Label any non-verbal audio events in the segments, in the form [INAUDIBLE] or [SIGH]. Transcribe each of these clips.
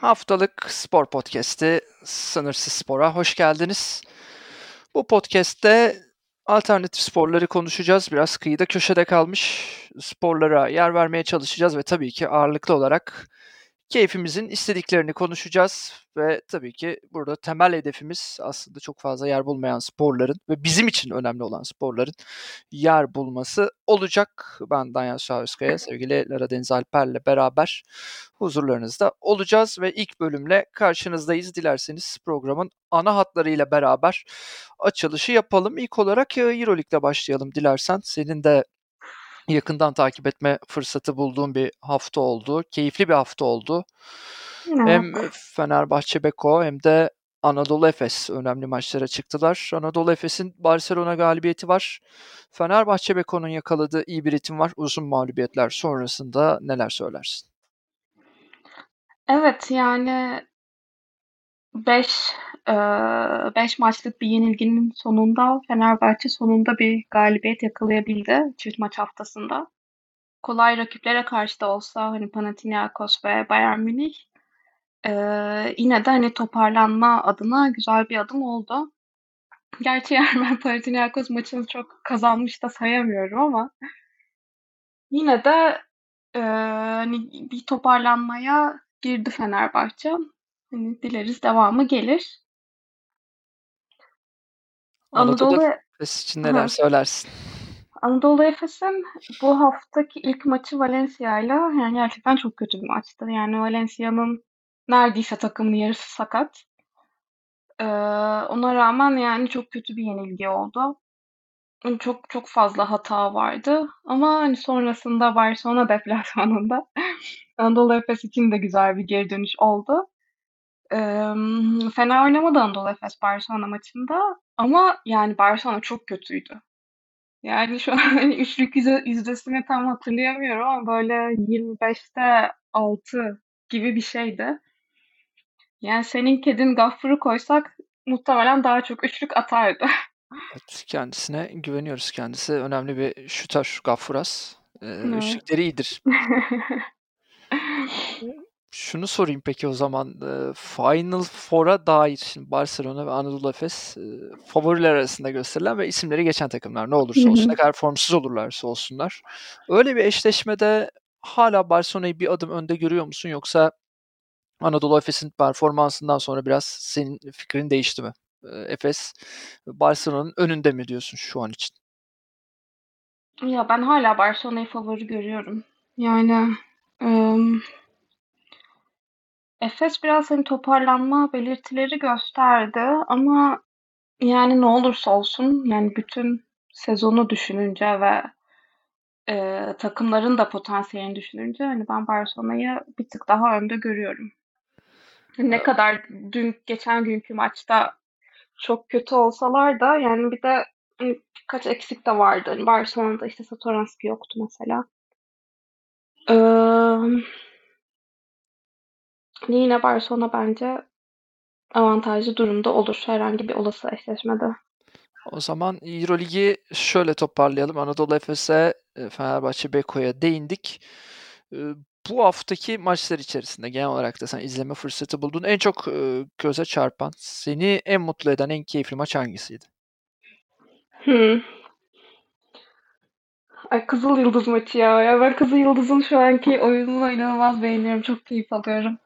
Haftalık spor podcast'i Sınırsız Spor'a hoş geldiniz. Bu podcast'te alternatif sporları konuşacağız. Biraz kıyıda köşede kalmış sporlara yer vermeye çalışacağız ve tabii ki ağırlıklı olarak keyfimizin istediklerini konuşacağız ve tabii ki burada temel hedefimiz aslında çok fazla yer bulmayan sporların ve bizim için önemli olan sporların yer bulması olacak. Ben Danya Şahüskaya, sevgili Lara Deniz Alper'le beraber huzurlarınızda olacağız ve ilk bölümle karşınızdayız. Dilerseniz programın ana hatlarıyla beraber açılışı yapalım. İlk olarak Euroleague'le başlayalım dilersen. Senin de yakından takip etme fırsatı bulduğum bir hafta oldu. Keyifli bir hafta oldu. Evet. Hem Fenerbahçe Beko hem de Anadolu Efes önemli maçlara çıktılar. Anadolu Efes'in Barcelona galibiyeti var. Fenerbahçe Beko'nun yakaladığı iyi bir ritim var. Uzun mağlubiyetler sonrasında neler söylersin? Evet yani 5 5 maçlık bir yenilginin sonunda Fenerbahçe sonunda bir galibiyet yakalayabildi çift maç haftasında. Kolay rakiplere karşı da olsa hani Panathinaikos ve Bayern Münih e, yine de hani toparlanma adına güzel bir adım oldu. Gerçi [LAUGHS] ben Panathinaikos maçını çok kazanmış da sayamıyorum ama yine de e, hani bir toparlanmaya girdi Fenerbahçe. Hani dileriz devamı gelir. Anadolu, Anadolu Efes için neler Hı. söylersin? Anadolu Efes'in bu haftaki ilk maçı Valencia ile yani gerçekten çok kötü bir maçtı. Yani Valencia'nın neredeyse takımın yarısı sakat. Ee, ona rağmen yani çok kötü bir yenilgi oldu. Çok çok fazla hata vardı. Ama hani sonrasında Barcelona deplasmanında [LAUGHS] Anadolu Efes için de güzel bir geri dönüş oldu. Emm, fena oynamadı Anadolu Efes Barcelona maçında ama yani Barcelona çok kötüydü. Yani şu an hani üçlük yüzde yüzdesini tam hatırlayamıyorum ama böyle 25'te 6 gibi bir şeydi. Yani senin kedin Gaffur'u koysak muhtemelen daha çok üçlük atardı. Evet, kendisine güveniyoruz. Kendisi önemli bir şutör Gaffuras. Eee, Evet. üçlükleri iyidir. [LAUGHS] Şunu sorayım peki o zaman. Final Four'a dair şimdi Barcelona ve Anadolu Efes, favoriler arasında gösterilen ve isimleri geçen takımlar ne olursa olsun, ne kadar formsuz olurlarsa olsunlar. Öyle bir eşleşmede hala Barcelona'yı bir adım önde görüyor musun yoksa Anadolu Efes'in performansından sonra biraz senin fikrin değişti mi? Efes Barcelona'nın önünde mi diyorsun şu an için? Ya, ben hala Barcelona'yı favori görüyorum. Yani, emm Efes biraz, hani, toparlanma belirtileri gösterdi ama, yani, ne olursa olsun, yani, bütün sezonu düşününce ve, eee, takımların da potansiyelini düşününce, hani, ben Barcelona'yı bir tık daha önde görüyorum. Ne kadar dün geçen günkü maçta çok kötü olsalar da, yani, bir de, hani, birkaç eksik de vardı. Hani, Barcelona'da, işte, Satoranski yoktu mesela. Emm Yine Barcelona bence avantajlı durumda olur herhangi bir olası eşleşmede. O zaman Euroligi şöyle toparlayalım. Anadolu Efes'e, e, Fenerbahçe Beko'ya değindik. E, bu haftaki maçlar içerisinde genel olarak da sen izleme fırsatı buldun. En çok e, göze çarpan, seni en mutlu eden, en keyifli maç hangisiydi? Hmm. Ay Kızıl Yıldız maçı ya. Ya ben Kızıl Yıldız'ın şu anki oyununu inanılmaz beğeniyorum. Çok keyif alıyorum.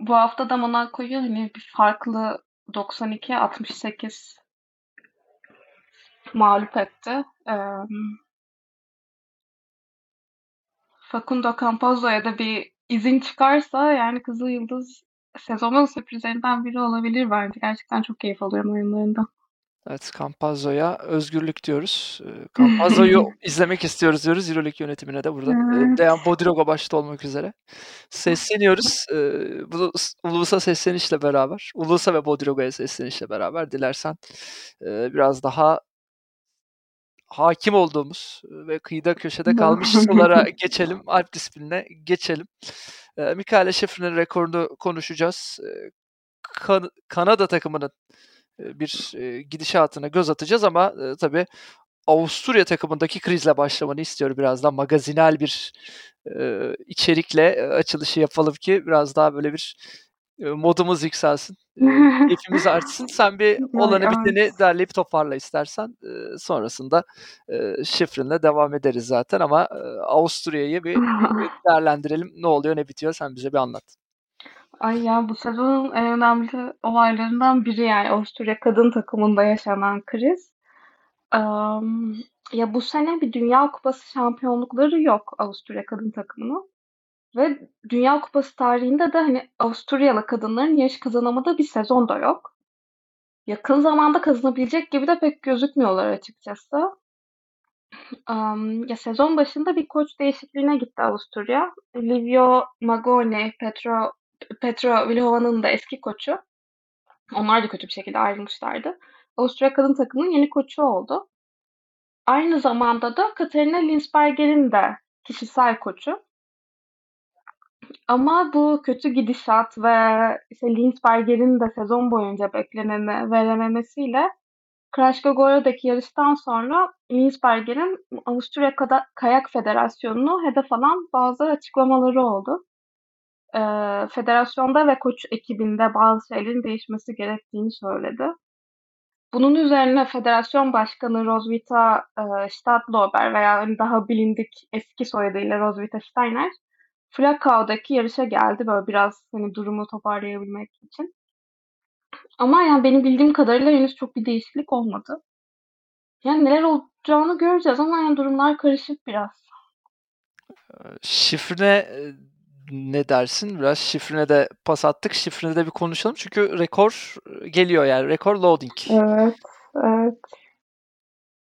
Bu hafta da Monaco'yu hani bir farklı 92-68 mağlup etti. Ee, Facundo Campazzo'ya da bir izin çıkarsa yani Kızıl Yıldız sezonun sürprizlerinden biri olabilir bence. Gerçekten çok keyif alıyorum oyunlarında. Evet, Campazzo'ya özgürlük diyoruz. Campazzo'yu izlemek istiyoruz diyoruz. Euroleague yönetimine de burada. Evet. Dejan Bodiroga başta olmak üzere. Sesleniyoruz. Ulus'a seslenişle beraber. Ulus'a ve Bodiroga'ya seslenişle beraber dilersen biraz daha hakim olduğumuz ve kıyıda köşede kalmış sulara [LAUGHS] geçelim. Alp disiplinine geçelim. Mikaela Schiffer'ın rekorunu konuşacağız. Kan- Kanada takımının bir gidişatına göz atacağız ama tabii Avusturya takımındaki krizle başlamanı istiyorum birazdan. Magazinel bir e, içerikle açılışı yapalım ki biraz daha böyle bir modumuz yükselsin. [LAUGHS] keyfimiz artsın. Sen bir olanı biteni derleyip toparla istersen. sonrasında e, şifrinle devam ederiz zaten ama Avusturya'yı bir [LAUGHS] değerlendirelim. Ne oluyor ne bitiyor sen bize bir anlat. Ay ya bu sezonun en önemli olaylarından biri yani Avusturya kadın takımında yaşanan kriz. Um, ya bu sene bir Dünya Kupası şampiyonlukları yok Avusturya kadın takımının. Ve Dünya Kupası tarihinde de hani Avusturyalı kadınların yarış kazanamadığı bir sezon da yok. Yakın zamanda kazanabilecek gibi de pek gözükmüyorlar açıkçası. Um, ya sezon başında bir koç değişikliğine gitti Avusturya. Livio Magone, Petro Petro Vlhova'nın da eski koçu. Onlar da kötü bir şekilde ayrılmışlardı. Avusturya kadın takımının yeni koçu oldu. Aynı zamanda da Katarina Linsberger'in de kişisel koçu. Ama bu kötü gidişat ve işte Linsberger'in de sezon boyunca bekleneni verememesiyle Krashka Gora'daki yarıştan sonra Linsberger'in Avusturya Kayak Federasyonu'nu hedef alan bazı açıklamaları oldu. Ee, federasyonda ve koç ekibinde bazı şeylerin değişmesi gerektiğini söyledi. Bunun üzerine federasyon başkanı Roswitha e, Stadlober veya daha bilindik eski soyadıyla Roswitha Steiner Flakau'daki yarışa geldi böyle biraz hani durumu toparlayabilmek için. Ama yani benim bildiğim kadarıyla henüz çok bir değişiklik olmadı. Yani neler olacağını göreceğiz ama yani durumlar karışık biraz. Şifre ne dersin? Biraz şifrine de pas attık. Şifrine de bir konuşalım. Çünkü rekor geliyor yani. Rekor loading. Evet. Evet.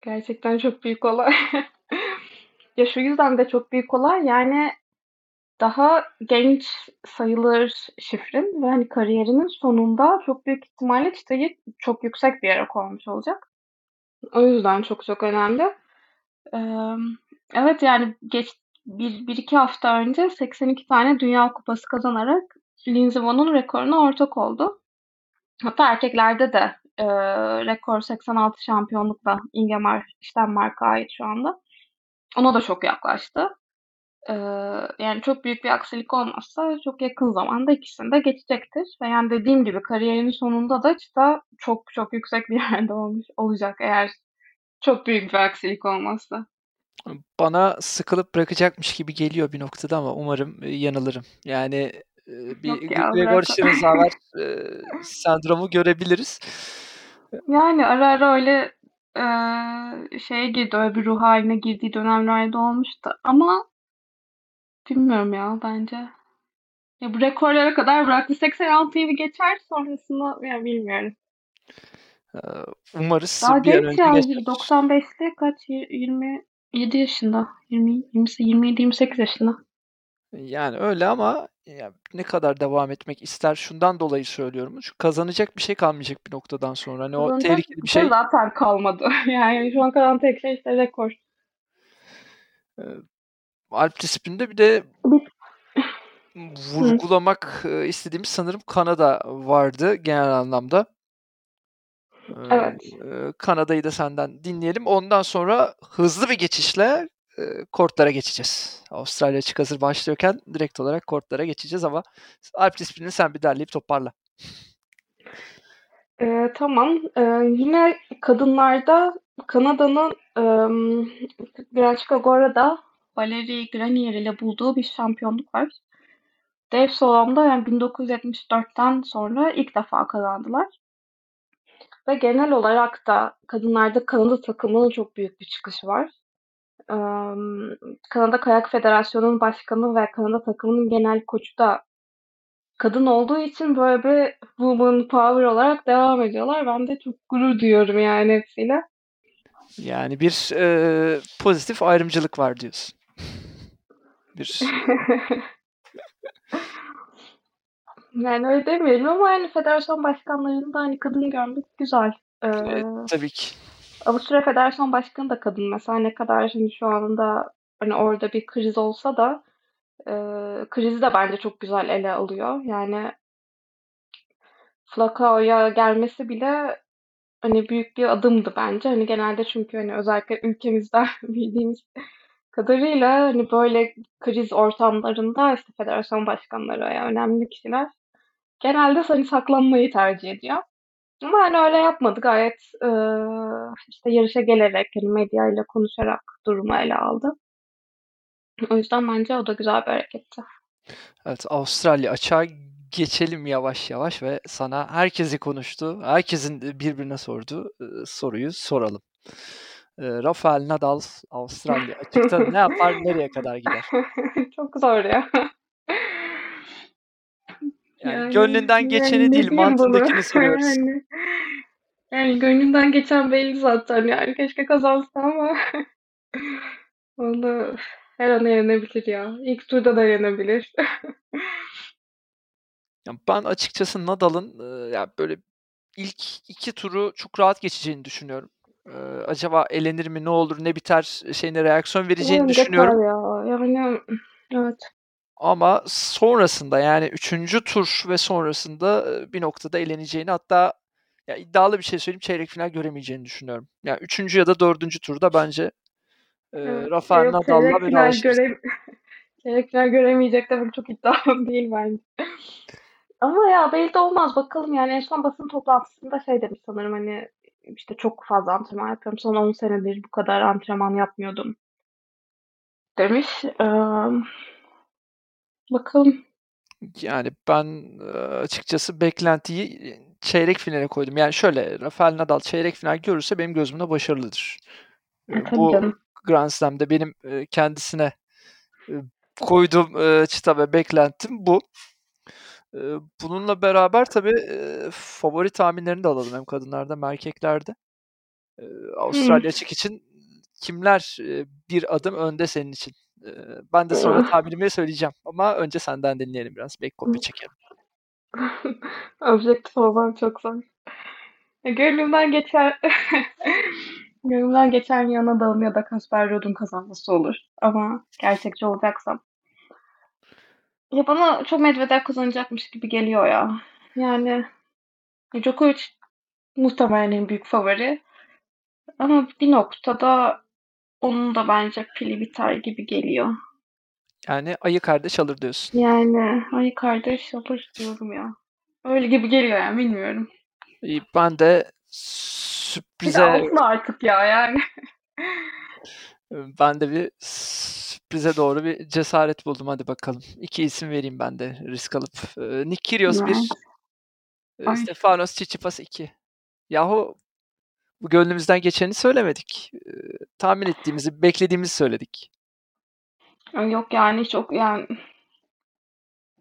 Gerçekten çok büyük olay. [LAUGHS] ya şu yüzden de çok büyük olay. Yani daha genç sayılır şifrin ve hani kariyerinin sonunda çok büyük ihtimalle çıtayı çok yüksek bir yere koymuş olacak. O yüzden çok çok önemli. Ee, evet yani geç bir, bir iki hafta önce 82 tane Dünya Kupası kazanarak Lindsey Vonn'un rekoruna ortak oldu. Hatta erkeklerde de e, rekor 86 şampiyonlukla Ingemar Stenmark'a ait şu anda. Ona da çok yaklaştı. Ee, yani çok büyük bir aksilik olmazsa çok yakın zamanda ikisini de geçecektir. Ve yani dediğim gibi kariyerinin sonunda da çıta çok çok yüksek bir [LAUGHS] yerde olmuş olacak eğer çok büyük bir aksilik olmazsa. Bana sıkılıp bırakacakmış gibi geliyor bir noktada ama umarım yanılırım. Yani bir Gregor Şirinzaver sendromu görebiliriz. Yani ara ara öyle e, şeye girdi, öyle bir ruh haline girdiği dönemlerde olmuştu. Ama bilmiyorum ya bence. Ya bu rekorlara kadar bıraktı. 86'yı bir geçer sonrasında ya bilmiyorum. Umarız Daha bir an önce ya, geçer. 95'te kaç? 27 yaşında. 20, 20 27 28 yaşında. Yani öyle ama ya ne kadar devam etmek ister şundan dolayı söylüyorum. Çünkü kazanacak bir şey kalmayacak bir noktadan sonra. Hani o tehlikeli bir şey. zaten kalmadı. [LAUGHS] yani şu an kalan tek şey işte rekor. Ee, Alp disiplininde bir de vurgulamak istediğimiz sanırım Kanada vardı genel anlamda. Evet. Kanada'yı da senden dinleyelim. Ondan sonra hızlı bir geçişle kortlara geçeceğiz. Avustralya açık hazır başlıyorken direkt olarak kortlara geçeceğiz ama Alp disiplini sen bir derleyip toparla. Ee, tamam. Ee, yine kadınlarda Kanada'nın e, Granchka Gora'da Valerie Grenier ile bulduğu bir şampiyonluk var. Dev slalomda yani 1974'ten sonra ilk defa kazandılar. Ve genel olarak da kadınlarda Kanada takımının çok büyük bir çıkışı var. Kanada Kayak Federasyonu'nun başkanı ve Kanada takımının genel koçu da kadın olduğu için böyle bir woman power olarak devam ediyorlar. Ben de çok gurur duyuyorum yani hepsiyle. Yani bir e, pozitif ayrımcılık var diyorsun. Bir [LAUGHS] Yani öyle demeyelim ama yani federasyon başkanlarında hani kadın görmek güzel. Ee, evet, tabii ki. Avusturya Federasyon Başkanı da kadın mesela ne kadar şimdi şu anda hani orada bir kriz olsa da e, krizi de bence çok güzel ele alıyor. Yani Flacao'ya gelmesi bile hani büyük bir adımdı bence. Hani genelde çünkü hani özellikle ülkemizde [LAUGHS] bildiğimiz kadarıyla hani böyle kriz ortamlarında işte federasyon başkanları veya önemli kişiler genelde hani saklanmayı tercih ediyor. Ama hani öyle yapmadı. Gayet e, işte yarışa gelerek hani medyayla konuşarak durumu ele aldı. O yüzden bence o da güzel bir hareketti. Evet Avustralya açığa geçelim yavaş yavaş ve sana herkesi konuştu, herkesin birbirine sorduğu soruyu soralım. Rafael Nadal Avustralya açıkta ne yapar, nereye kadar gider? [LAUGHS] Çok zor ya. Yani, yani gönlünden geçeni yani değil, mantığındakini [LAUGHS] soruyoruz. Yani, yani gönlümden geçen belli zaten yani. Keşke kazansın ama [LAUGHS] onu her an yenebilir ya. İlk turda da yenebilir. yani ben açıkçası Nadal'ın ya böyle ilk iki turu çok rahat geçeceğini düşünüyorum. Ee, acaba elenir mi, ne olur, ne biter şeyine reaksiyon vereceğini yani düşünüyorum. Ya. Yani evet. Ama sonrasında yani üçüncü tur ve sonrasında bir noktada eleneceğini hatta ya iddialı bir şey söyleyeyim çeyrek final göremeyeceğini düşünüyorum. Yani üçüncü ya da dördüncü turda bence evet, Rafael Nadal'la bir final göre [LAUGHS] çeyrek final göremeyecek demek çok iddialı [LAUGHS] değil bence. Ama ya belli de olmaz bakalım yani en son basın toplantısında şey demiş sanırım hani işte çok fazla antrenman yapıyorum. Son 10 senedir bu kadar antrenman yapmıyordum demiş. Ee, bakalım. Yani ben açıkçası beklentiyi çeyrek finale koydum. Yani şöyle Rafael Nadal çeyrek final görürse benim gözümde başarılıdır. E, Bu canım. Grand Slam'de benim kendisine koyduğum çıta ve beklentim bu. Bununla beraber tabii favori tahminlerini de alalım hem kadınlarda hem erkeklerde. Avustralya açık için kimler bir adım önde senin için? Ben de sonra tahminimi söyleyeceğim ama önce senden dinleyelim biraz. Belki kopya çekelim. [LAUGHS] Objektif olmam çok zor. Gönlümden geçer [LAUGHS] Gönlümden geçen yana dağım ya da Kasper Ruud'un kazanması olur. Ama gerçekçi olacaksam. Ya bana çok Medvedev kazanacakmış gibi geliyor ya. Yani Djokovic muhtemelen en büyük favori. Ama bir noktada onun da bence pili biter gibi geliyor. Yani ayı kardeş alır diyorsun. Yani ayı kardeş alır diyorum ya. Öyle gibi geliyor yani bilmiyorum. Ben de sürprize... Bir alsın artık ya yani. [LAUGHS] ben de bir sürprize doğru bir cesaret buldum. Hadi bakalım. İki isim vereyim ben de risk alıp. Nick Kyrgios evet. bir, Stefanos Tsitsipas iki. Yahu bu gönlümüzden geçeni söylemedik. Ee, tahmin ettiğimizi, beklediğimizi söyledik. Yok yani çok yani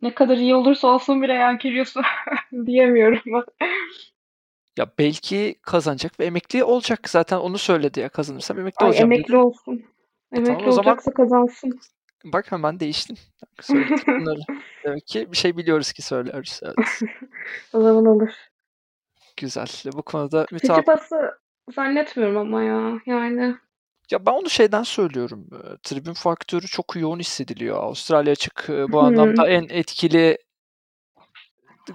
ne kadar iyi olursa olsun bile yani Kyrgios'u [LAUGHS] diyemiyorum ben. Ya belki kazanacak ve emekli olacak. Zaten onu söyledi ya kazanırsam emekli Ay, olacağım emekli dedi. olsun. Emekli tamam, o zaman olacaksa kazansın. bak hemen değiştin. Söyledik [LAUGHS] bunları. Demek ki bir şey biliyoruz ki söylüyoruz. Evet. [LAUGHS] O zaman olur. Güzel. Bu konuda mütaf... Tsitsipas'ı zannetmiyorum ama ya. Yani Ya ben onu şeyden söylüyorum. e, Tribün faktörü çok yoğun hissediliyor. Avustralya açık e, bu Hmm. anlamda en etkili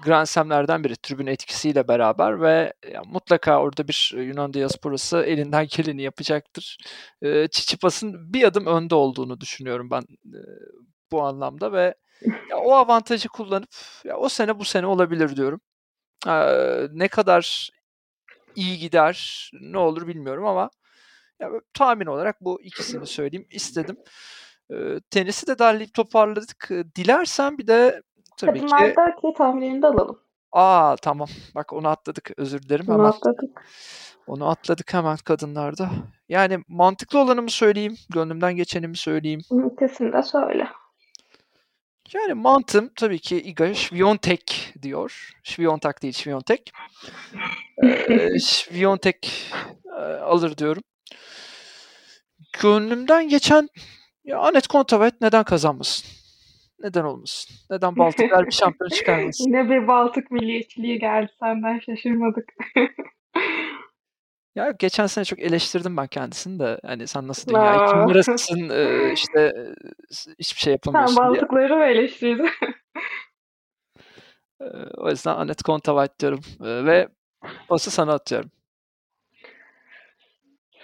Grand Slam'lerden biri tribün etkisiyle beraber ve ya, mutlaka orada bir Yunan diasporası elinden geleni yapacaktır. E, Çiçipas'ın bir adım önde olduğunu düşünüyorum ben e, bu anlamda ve ya, o avantajı kullanıp ya, o sene bu sene olabilir diyorum. E, ne kadar iyi gider ne olur bilmiyorum ama ya, tahmin olarak bu ikisini söyleyeyim istedim. E, tenisi de derleyip toparladık. Dilersen bir de tabii ki kadınlardaki tahminini de alalım. Aa tamam. Bak onu atladık. Özür dilerim. Hemen atladık. onu atladık hemen kadınlarda. Yani mantıklı olanı mı söyleyeyim? Gönlümden geçeni mi söyleyeyim? De söyle. Yani mantığım tabii ki Iga Świątek diyor. Świątek değil, Świątek. Ee, [LAUGHS] Świątek e, alır diyorum. Gönlümden geçen ya Anet Kontaveit neden kazanmasın? Neden olmasın? Neden Baltıklar [LAUGHS] bir şampiyon çıkarmasın? Yine bir Baltık milliyetçiliği geldi senden şaşırmadık. [LAUGHS] Ya geçen sene çok eleştirdim ben kendisini de. Hani sen nasıl dünya Aa. [LAUGHS] numarasısın e, işte e, hiçbir şey Sen yapamıyorsun diye. Baltıkları mı eleştirdin? E, o yüzden Anet Kontaveit diyorum. E, ve pası sana atıyorum.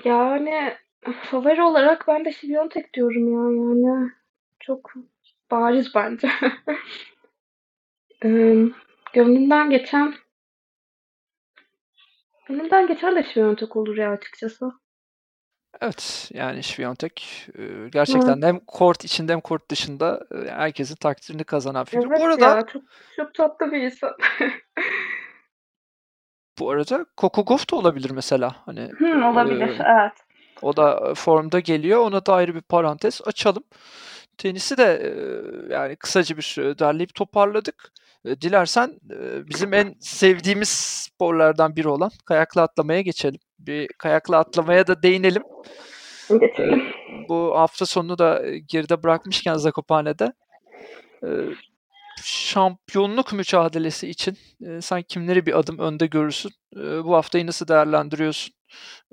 Yani Favori olarak ben de Świątek diyorum ya yani. Çok bariz bence. [LAUGHS] Emm, gönlümden geçen gönlümden geçen de Świątek olur ya açıkçası. Evet, yani Świątek, eee, gerçekten de hem kort içinde hem kort dışında, eee, herkesin takdirini kazanan figür. Bu Evet arada ya, çok çok tatlı bir insan. [LAUGHS] bu arada Gauff da olabilir mesela. Hani, Hımm, olabilir, eee, evet. o da formda geliyor. Ona da ayrı bir parantez açalım. Tenisi de, yani kısaca bir derleyip toparladık. Dilersen, bizim en sevdiğimiz sporlardan biri olan kayakla atlamaya geçelim. Bir kayakla atlamaya da değinelim. Geçelim. Bu hafta sonunu da geride bırakmışken Zakopane'de, şampiyonluk mücadelesi için, eee, sen kimleri bir adım önde görürsün? Eee, bu haftayı nasıl değerlendiriyorsun?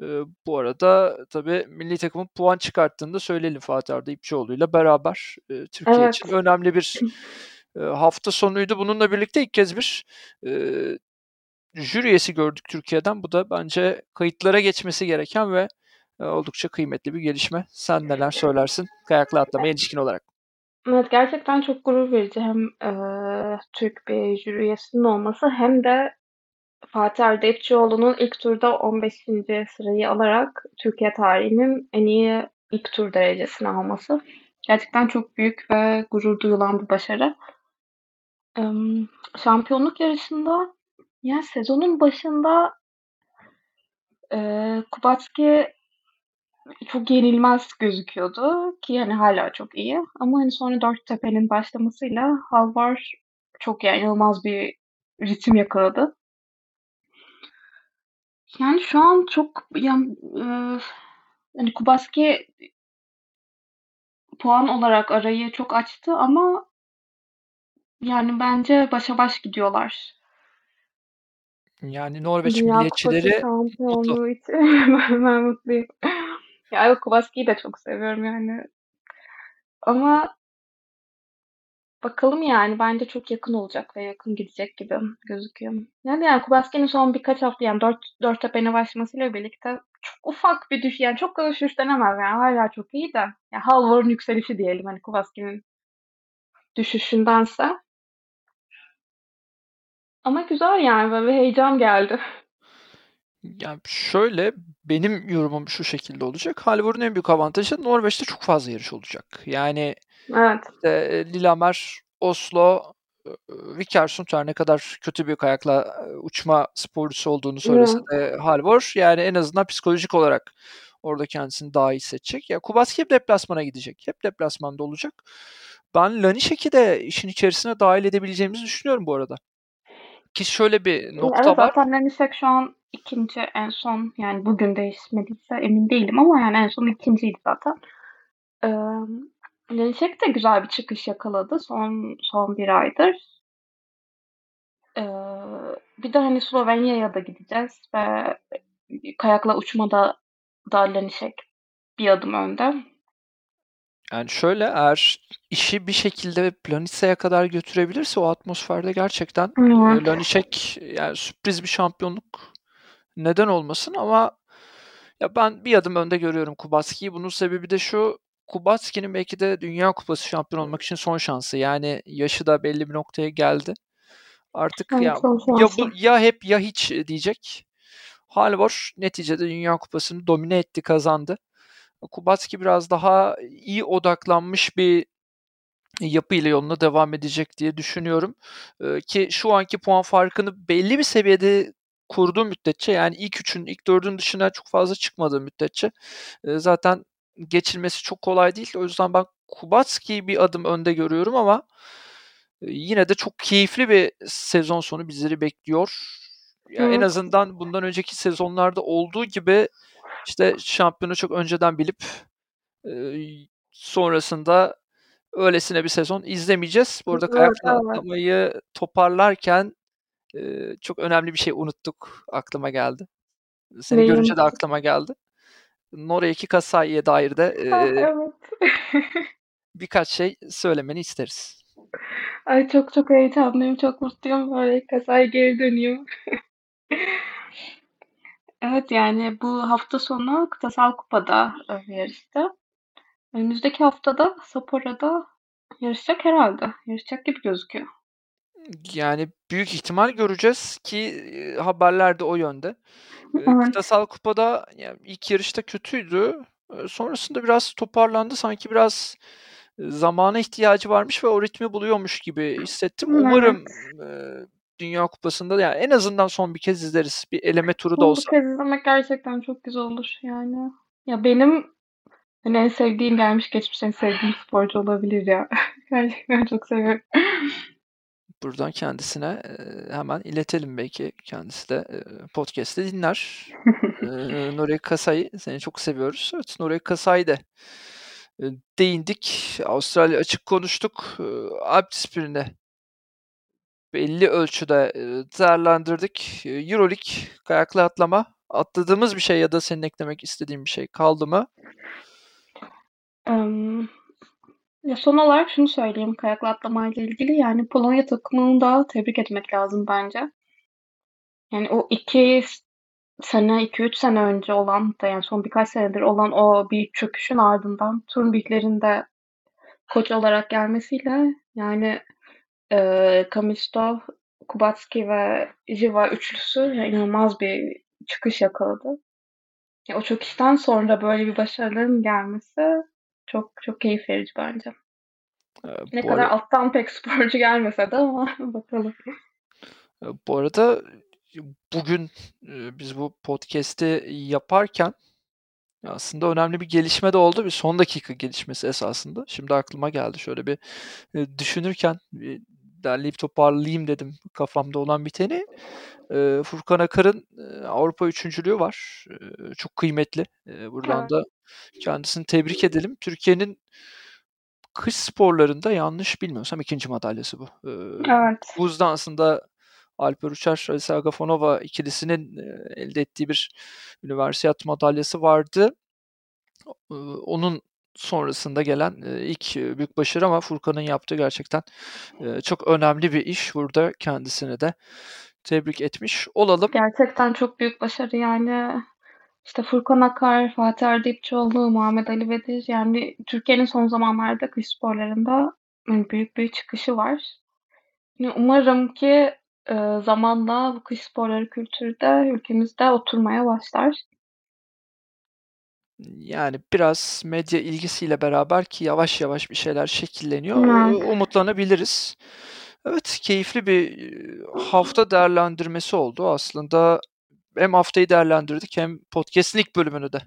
Eee, bu arada tabii millî takımın puan çıkarttığını da söyleyelim Fatih Arda İpçioğlu'yla beraber. Eee, Türkiye için Evet. önemli bir, eee, hafta sonuydu. Bununla birlikte ilk kez bir, eee, jüri üyesi gördük Türkiye'den. Bu da bence kayıtlara geçmesi gereken ve, eee, oldukça kıymetli bir gelişme. Sen neler söylersin kayakla atlamaya ilişkin olarak? Evet, gerçekten çok gurur verici hem, eee, Türk bir jüri üyesinin olması hem de Fatih Arda İpçioğlu'nun ilk turda 15. sırayı alarak Türkiye tarihinin en iyi ilk tur derecesini alması. Gerçekten çok büyük ve gurur duyulan bir başarı. Emm, şampiyonluk yarışında, ya, sezonun başında eee, Kubacki çok yenilmez gözüküyordu ki, hani, hâlâ çok iyi ama, hani, sonra Dörttepe'nin başlamasıyla Halvar çok, yani, inanılmaz bir ritim yakaladı. Yani, şu an çok, yan eee, hani, Kubacki puan olarak arayı çok açtı ama yani, bence başa baş gidiyorlar. Yani, Norveç Dünya milliyetçileri mutlu. [LAUGHS] ben mutluyum. Ya, evet, Kubacki'yi de çok seviyorum, yani. Ama bakalım, yani, bence çok yakın olacak ve yakın gidecek gibi gözüküyor. Yani yani, Kubacki'nin son birkaç hafta, yani, Dört Dörttepe'nin başlamasıyla birlikte çok ufak bir düş yani, çok da düşüş denemez, yani, hâlâ çok iyi de, ya, Halvar'ın yükselişi diyelim, hani, Kubacki'nin düşüşündense. Ama güzel, yani, böyle heyecan geldi. Ya, şöyle, benim yorumum şu şekilde olacak. Halvar'ın en büyük avantajı Norveç'te çok fazla yarış olacak. Yani, Evet. eee, Lillehammer, Oslo, ııı, Vikersund her ne kadar kötü bir kayakla uçma sporcusu olduğunu söylese de Halvor, yani, en azından psikolojik olarak orada kendisini daha iyi hissedecek. Ya, Kubacki hep deplasmana gidecek. Hep deplasmanda olacak. Ben Lanišek'i de işin içerisine dâhil edebileceğimizi düşünüyorum bu arada. Ki şöyle bir nokta Evet, var. zaten Lanišek şu an 2'nci en son, yani, bugün değişmediyse emin değilim ama, yani, en son 2'nciydi zaten. Emm, Lanišek de güzel bir çıkış yakaladı son son 1 aydır. Eee, bir de, hani, Slovenya'ya da gideceğiz ve kayakla uçmada da Lanišek bir adım önde. Yani, şöyle, eğer işi bir şekilde Planica'ya kadar götürebilirse o atmosferde gerçekten. Lanišek, yani, sürpriz bir şampiyonluk neden olmasın ama ya, ben bir adım önde görüyorum Kubacki'yi. Bunun sebebi de şu, Kubacki'nin belki de Dünya Kupası şampiyonu olmak için son şansı. Yani, yaşı da belli bir noktaya geldi. Artık Evet, ya, ya bu ya hep ya hiç diyecek. Halvor neticede Dünya Kupası'nı domine etti, kazandı. Kubacki biraz daha iyi odaklanmış bir yapıyla yoluna devam edecek diye düşünüyorum. Ki şu anki puan farkını belli bir seviyede kurduğu müddetçe, yani, ilk 3'ün, ilk 4'ün dışına çok fazla çıkmadığı müddetçe, zaten geçilmesi çok kolay değil. O yüzden ben Kubacki'yi bir adım önde görüyorum ama, yine de çok keyifli bir sezon sonu bizleri bekliyor. Ya, en azından bundan önceki sezonlarda olduğu gibi, işte, şampiyonu çok önceden bilip, sonrasında öylesine bir sezon izlemeyeceğiz. Bu arada Evet, kayakla evet. toparlarken, çok önemli bir şey unuttuk, aklıma geldi. Seni Neyi görünce de aklıma geldi. Noreki Kasai'ye dair de, evet. [LAUGHS] birkaç şey söylemeni isteriz. Ay, çok çok heyecanlıyım, çok mutluyum. Böyle Kasai geri dönüyor. [LAUGHS] Evet, yani bu hafta sonu Kıtasal Kupa'da e, yarıştı. Önümüzdeki haftada Sapporo'da yarışacak herhalde. Yarışacak gibi gözüküyor. Yani büyük ihtimal göreceğiz ki e, haberler de o yönde. E, Evet. Kıtasal Kupa'da yani ilk yarışta kötüydü. E, sonrasında biraz toparlandı. Sanki biraz e, zamana ihtiyacı varmış ve o ritmi buluyormuş gibi hissettim. Umarım Evet. e, Dünya Kupası'nda yani en azından son bir kez izleriz. Bir eleme turu da Son bir olsa. kez izlemek gerçekten çok güzel olur yani. Ya benim hani en sevdiğim gelmiş geçmiş en sevdiğim sporcu olabilir ya. [LAUGHS] gerçekten çok seviyorum. Buradan kendisine hemen iletelim belki. Kendisi de podcast'te dinler. [LAUGHS] Nuri Kasai seni çok seviyoruz. Evet Nuri Kasai'de e, değindik. Avustralya açık konuştuk. Alp disiplinine belli ölçüde değerlendirdik. Euroleague kayaklı atlama atladığımız bir şey ya da senin eklemek istediğin bir şey kaldı mı? Em, ya son olarak şunu söyleyeyim kayaklı atlamayla ilgili. Yani Polonya takımını da tebrik etmek lazım bence. Yani o iki sene, iki üç sene önce olan da yani son birkaç senedir olan o bir çöküşün ardından Turnbikler'in koç olarak gelmesiyle yani e, Kamistov, Kubatski ve Jiva üçlüsü inanılmaz bir çıkış yakaladı. Ya, o çöküşten sonra böyle bir başarıların gelmesi çok çok keyif verici bence. E, Ne kadar ara- alttan pek sporcu gelmese de ama [LAUGHS] bakalım. e, bu arada bugün e, biz bu podcast'i yaparken aslında önemli bir gelişme de oldu. Bir son dakika gelişmesi esasında. Şimdi aklıma geldi şöyle bir e, düşünürken bir derleyip toparlayayım dedim kafamda olan biteni. E, Furkan Akar'ın e, Avrupa üçüncülüğü var. E, çok kıymetli. E, buradan Evet. da kendisini tebrik edelim. Türkiye'nin kış sporlarında yanlış bilmiyorsam ikinci madalyası bu. E, Evet. buz dansında Alper Uçar, Alisa Agafonova ikilisinin elde ettiği bir üniversiyat madalyası vardı. Onun sonrasında gelen ilk büyük başarı ama Furkan'ın yaptığı gerçekten çok önemli bir iş. Burada kendisini de tebrik etmiş olalım. Gerçekten çok büyük başarı yani. İşte Furkan Akar, Fatih Erdikçioğlu, Muhammed Ali Bedir yani Türkiye'nin son zamanlarda kış sporlarında hani büyük bir çıkışı var. Yani umarım ki zamanla bu kış sporları kültürü de ülkemizde oturmaya başlar. Yani biraz medya ilgisiyle beraber ki yavaş yavaş bir şeyler şekilleniyor. Evet. Umutlanabiliriz. Evet, keyifli bir hafta değerlendirmesi oldu. Aslında hem haftayı değerlendirdik hem podcast'in ilk bölümünü de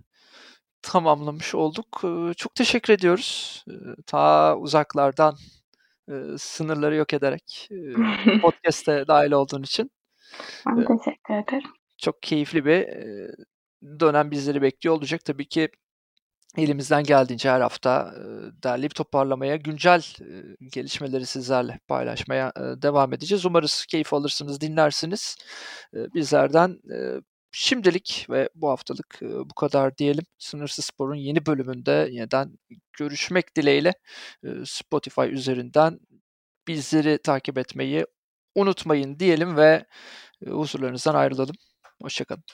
tamamlamış olduk. Çok teşekkür ediyoruz. Ta uzaklardan sınırları yok ederek podcast'e dahil olduğun için. Ben teşekkür ederim. Çok keyifli bir dönem bizleri bekliyor olacak. Tabii ki elimizden geldiğince her hafta derleyip toparlamaya, güncel gelişmeleri sizlerle paylaşmaya devam edeceğiz. Umarız keyif alırsınız, dinlersiniz. Bizlerden şimdilik ve bu haftalık bu kadar diyelim. Sınırsız Spor'un yeni bölümünde yeniden görüşmek dileğiyle Spotify üzerinden bizleri takip etmeyi unutmayın diyelim ve huzurlarınızdan ayrılalım. Hoşçakalın.